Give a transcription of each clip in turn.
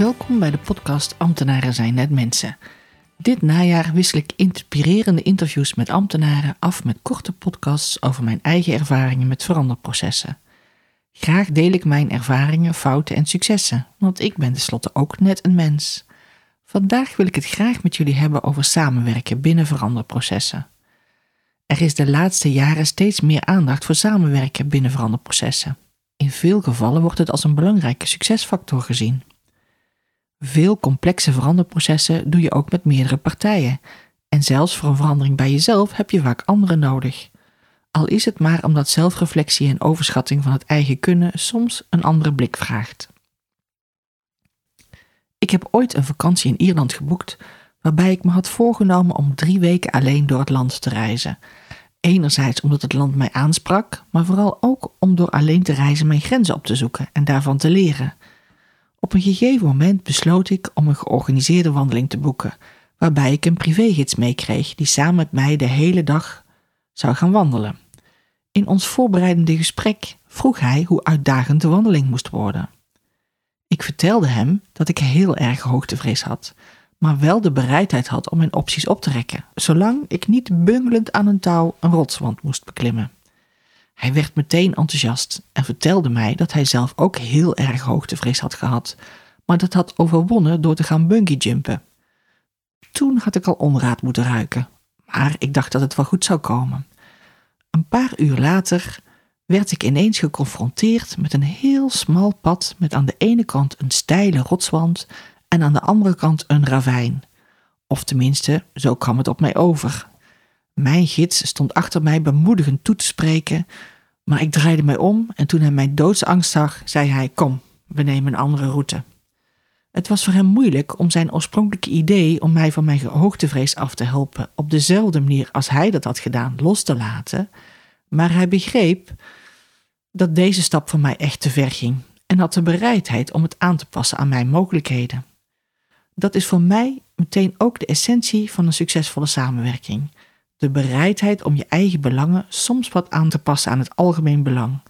Welkom bij de podcast Ambtenaren zijn net mensen. Dit najaar wissel ik inspirerende interviews met ambtenaren af met korte podcasts over mijn eigen ervaringen met veranderprocessen. Graag deel ik mijn ervaringen, fouten en successen, want ik ben tenslotte ook net een mens. Vandaag wil ik het graag met jullie hebben over samenwerken binnen veranderprocessen. Er is de laatste jaren steeds meer aandacht voor samenwerken binnen veranderprocessen. In veel gevallen wordt het als een belangrijke succesfactor gezien. Veel complexe veranderprocessen doe je ook met meerdere partijen. En zelfs voor een verandering bij jezelf heb je vaak anderen nodig. Al is het maar omdat zelfreflectie en overschatting van het eigen kunnen soms een andere blik vraagt. Ik heb ooit een vakantie in Ierland geboekt, waarbij ik me had voorgenomen om drie weken alleen door het land te reizen. Enerzijds omdat het land mij aansprak, maar vooral ook om door alleen te reizen mijn grenzen op te zoeken en daarvan te leren. Op een gegeven moment besloot ik om een georganiseerde wandeling te boeken, waarbij ik een privégids meekreeg die samen met mij de hele dag zou gaan wandelen. In ons voorbereidende gesprek vroeg hij hoe uitdagend de wandeling moest worden. Ik vertelde hem dat ik heel erg hoogtevrees had, maar wel de bereidheid had om mijn opties op te rekken, zolang ik niet bungelend aan een touw een rotswand moest beklimmen. Hij werd meteen enthousiast en vertelde mij dat hij zelf ook heel erg hoogtevrees had gehad, maar dat had overwonnen door te gaan bungeejumpen. Toen had ik al onraad moeten ruiken, maar ik dacht dat het wel goed zou komen. Een paar uur later werd ik ineens geconfronteerd met een heel smal pad met aan de ene kant een steile rotswand en aan de andere kant een ravijn. Of tenminste, zo kwam het op mij over. Mijn gids stond achter mij bemoedigend toe te spreken, maar ik draaide mij om en toen hij mijn doodsangst zag, zei hij: Kom, we nemen een andere route. Het was voor hem moeilijk om zijn oorspronkelijke idee om mij van mijn hoogtevrees af te helpen op dezelfde manier als hij dat had gedaan los te laten, maar hij begreep dat deze stap voor mij echt te ver ging en had de bereidheid om het aan te passen aan mijn mogelijkheden. Dat is voor mij meteen ook de essentie van een succesvolle samenwerking de bereidheid om je eigen belangen soms wat aan te passen aan het algemeen belang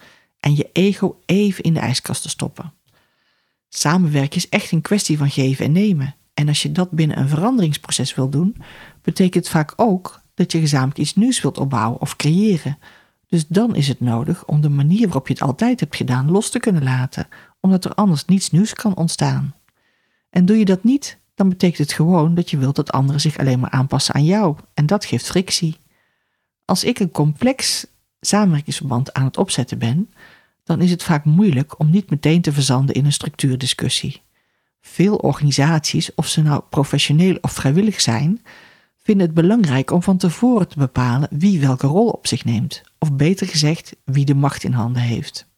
en je ego even in de ijskast te stoppen. Samenwerken is echt een kwestie van geven en nemen. En als je dat binnen een veranderingsproces wil doen, betekent het vaak ook dat je gezamenlijk iets nieuws wilt opbouwen of creëren. Dus dan is het nodig om de manier waarop je het altijd hebt gedaan los te kunnen laten, omdat er anders niets nieuws kan ontstaan. En doe je dat niet, dan betekent het gewoon dat je wilt dat anderen zich alleen maar aanpassen aan jou. En dat geeft frictie. Als ik een complex samenwerkingsverband aan het opzetten ben, dan is het vaak moeilijk om niet meteen te verzanden in een structuurdiscussie. Veel organisaties, of ze nou professioneel of vrijwillig zijn, vinden het belangrijk om van tevoren te bepalen wie welke rol op zich neemt, of beter gezegd, wie de macht in handen heeft.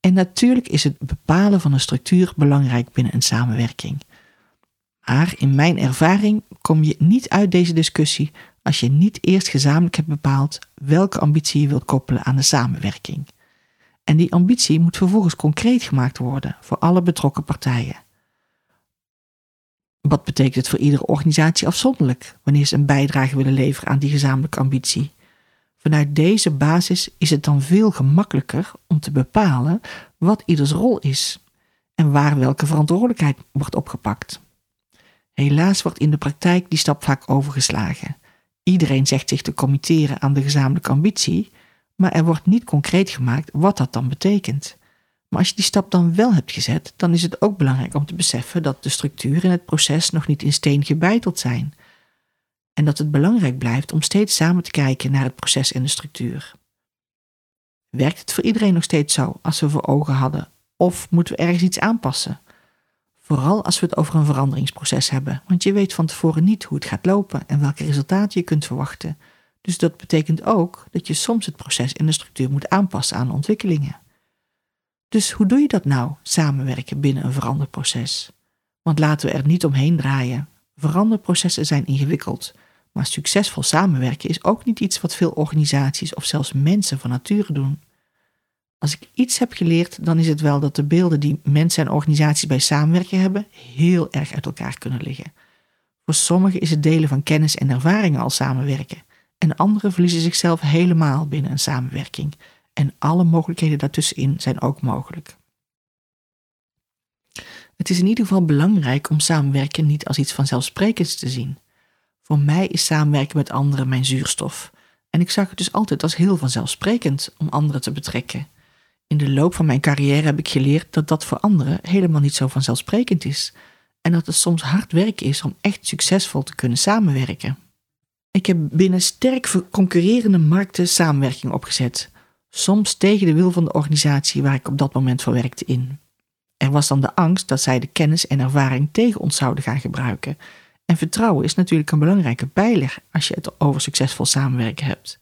En natuurlijk is het bepalen van een structuur belangrijk binnen een samenwerking. Maar in mijn ervaring kom je niet uit deze discussie als je niet eerst gezamenlijk hebt bepaald welke ambitie je wilt koppelen aan de samenwerking. En die ambitie moet vervolgens concreet gemaakt worden voor alle betrokken partijen. Wat betekent het voor iedere organisatie afzonderlijk wanneer ze een bijdrage willen leveren aan die gezamenlijke ambitie? Vanuit deze basis is het dan veel gemakkelijker om te bepalen wat ieders rol is en waar welke verantwoordelijkheid wordt opgepakt. Helaas wordt in de praktijk die stap vaak overgeslagen. Iedereen zegt zich te committeren aan de gezamenlijke ambitie, maar er wordt niet concreet gemaakt wat dat dan betekent. Maar als je die stap dan wel hebt gezet, dan is het ook belangrijk om te beseffen dat de structuur en het proces nog niet in steen gebeiteld zijn. En dat het belangrijk blijft om steeds samen te kijken naar het proces en de structuur. Werkt het voor iedereen nog steeds zo als we voor ogen hadden? Of moeten we ergens iets aanpassen? Vooral als we het over een veranderingsproces hebben, want je weet van tevoren niet hoe het gaat lopen en welke resultaten je kunt verwachten. Dus dat betekent ook dat je soms het proces en de structuur moet aanpassen aan ontwikkelingen. Dus hoe doe je dat nou, samenwerken binnen een veranderproces? Want laten we er niet omheen draaien. Veranderprocessen zijn ingewikkeld, maar succesvol samenwerken is ook niet iets wat veel organisaties of zelfs mensen van nature doen. Als ik iets heb geleerd, dan is het wel dat de beelden die mensen en organisaties bij samenwerken hebben heel erg uit elkaar kunnen liggen. Voor sommigen is het delen van kennis en ervaringen al samenwerken, en anderen verliezen zichzelf helemaal binnen een samenwerking. En alle mogelijkheden daartussenin zijn ook mogelijk. Het is in ieder geval belangrijk om samenwerken niet als iets vanzelfsprekends te zien. Voor mij is samenwerken met anderen mijn zuurstof. En ik zag het dus altijd als heel vanzelfsprekend om anderen te betrekken. In de loop van mijn carrière heb ik geleerd dat dat voor anderen helemaal niet zo vanzelfsprekend is. En dat het soms hard werk is om echt succesvol te kunnen samenwerken. Ik heb binnen sterk concurrerende markten samenwerking opgezet, soms tegen de wil van de organisatie waar ik op dat moment voor werkte in. Er was dan de angst dat zij de kennis en ervaring tegen ons zouden gaan gebruiken. En vertrouwen is natuurlijk een belangrijke pijler als je het over succesvol samenwerken hebt.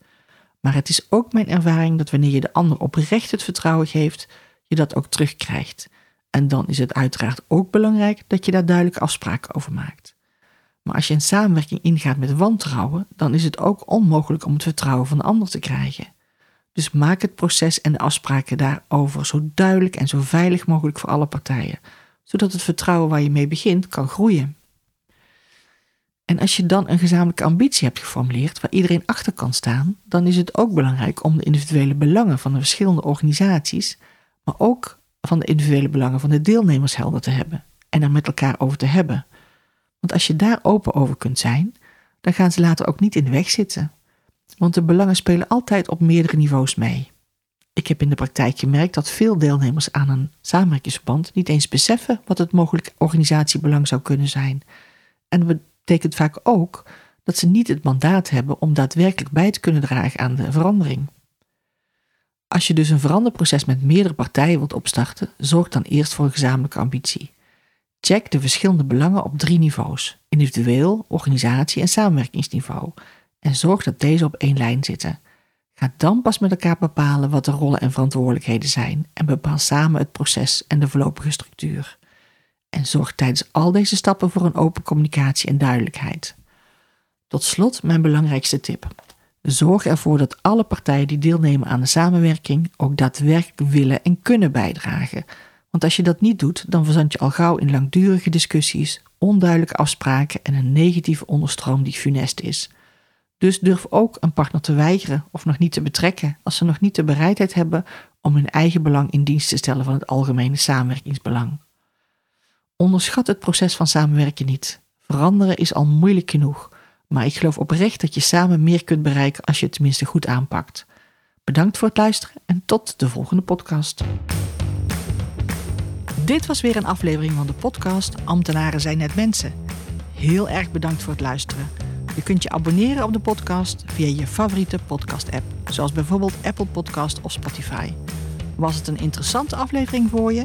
Maar het is ook mijn ervaring dat wanneer je de ander oprecht het vertrouwen geeft, je dat ook terugkrijgt. En dan is het uiteraard ook belangrijk dat je daar duidelijke afspraken over maakt. Maar als je een samenwerking ingaat met wantrouwen, dan is het ook onmogelijk om het vertrouwen van de ander te krijgen. Dus maak het proces en de afspraken daarover zo duidelijk en zo veilig mogelijk voor alle partijen, zodat het vertrouwen waar je mee begint kan groeien. En als je dan een gezamenlijke ambitie hebt geformuleerd waar iedereen achter kan staan, dan is het ook belangrijk om de individuele belangen van de verschillende organisaties, maar ook van de individuele belangen van de deelnemers helder te hebben en er met elkaar over te hebben. Want als je daar open over kunt zijn, dan gaan ze later ook niet in de weg zitten. Want de belangen spelen altijd op meerdere niveaus mee. Ik heb in de praktijk gemerkt dat veel deelnemers aan een samenwerkingsverband niet eens beseffen wat het mogelijk organisatiebelang zou kunnen zijn. En dat betekent vaak ook dat ze niet het mandaat hebben om daadwerkelijk bij te kunnen dragen aan de verandering. Als je dus een veranderproces met meerdere partijen wilt opstarten, zorg dan eerst voor een gezamenlijke ambitie. Check de verschillende belangen op drie niveaus: individueel, organisatie en samenwerkingsniveau. En zorg dat deze op één lijn zitten. Ga dan pas met elkaar bepalen wat de rollen en verantwoordelijkheden zijn en bepaal samen het proces en de voorlopige structuur. En zorg tijdens al deze stappen voor een open communicatie en duidelijkheid. Tot slot mijn belangrijkste tip. Zorg ervoor dat alle partijen die deelnemen aan de samenwerking ook daadwerkelijk willen en kunnen bijdragen. Want als je dat niet doet, dan verzand je al gauw in langdurige discussies, onduidelijke afspraken en een negatieve onderstroom die funest is. Dus durf ook een partner te weigeren of nog niet te betrekken als ze nog niet de bereidheid hebben om hun eigen belang in dienst te stellen van het algemene samenwerkingsbelang. Onderschat het proces van samenwerken niet. Veranderen is al moeilijk genoeg, maar ik geloof oprecht dat je samen meer kunt bereiken als je het tenminste goed aanpakt. Bedankt voor het luisteren en tot de volgende podcast. Dit was weer een aflevering van de podcast Ambtenaren zijn net mensen. Heel erg bedankt voor het luisteren. Je kunt je abonneren op de podcast via je favoriete podcast-app, zoals bijvoorbeeld Apple Podcast of Spotify. Was het een interessante aflevering voor je?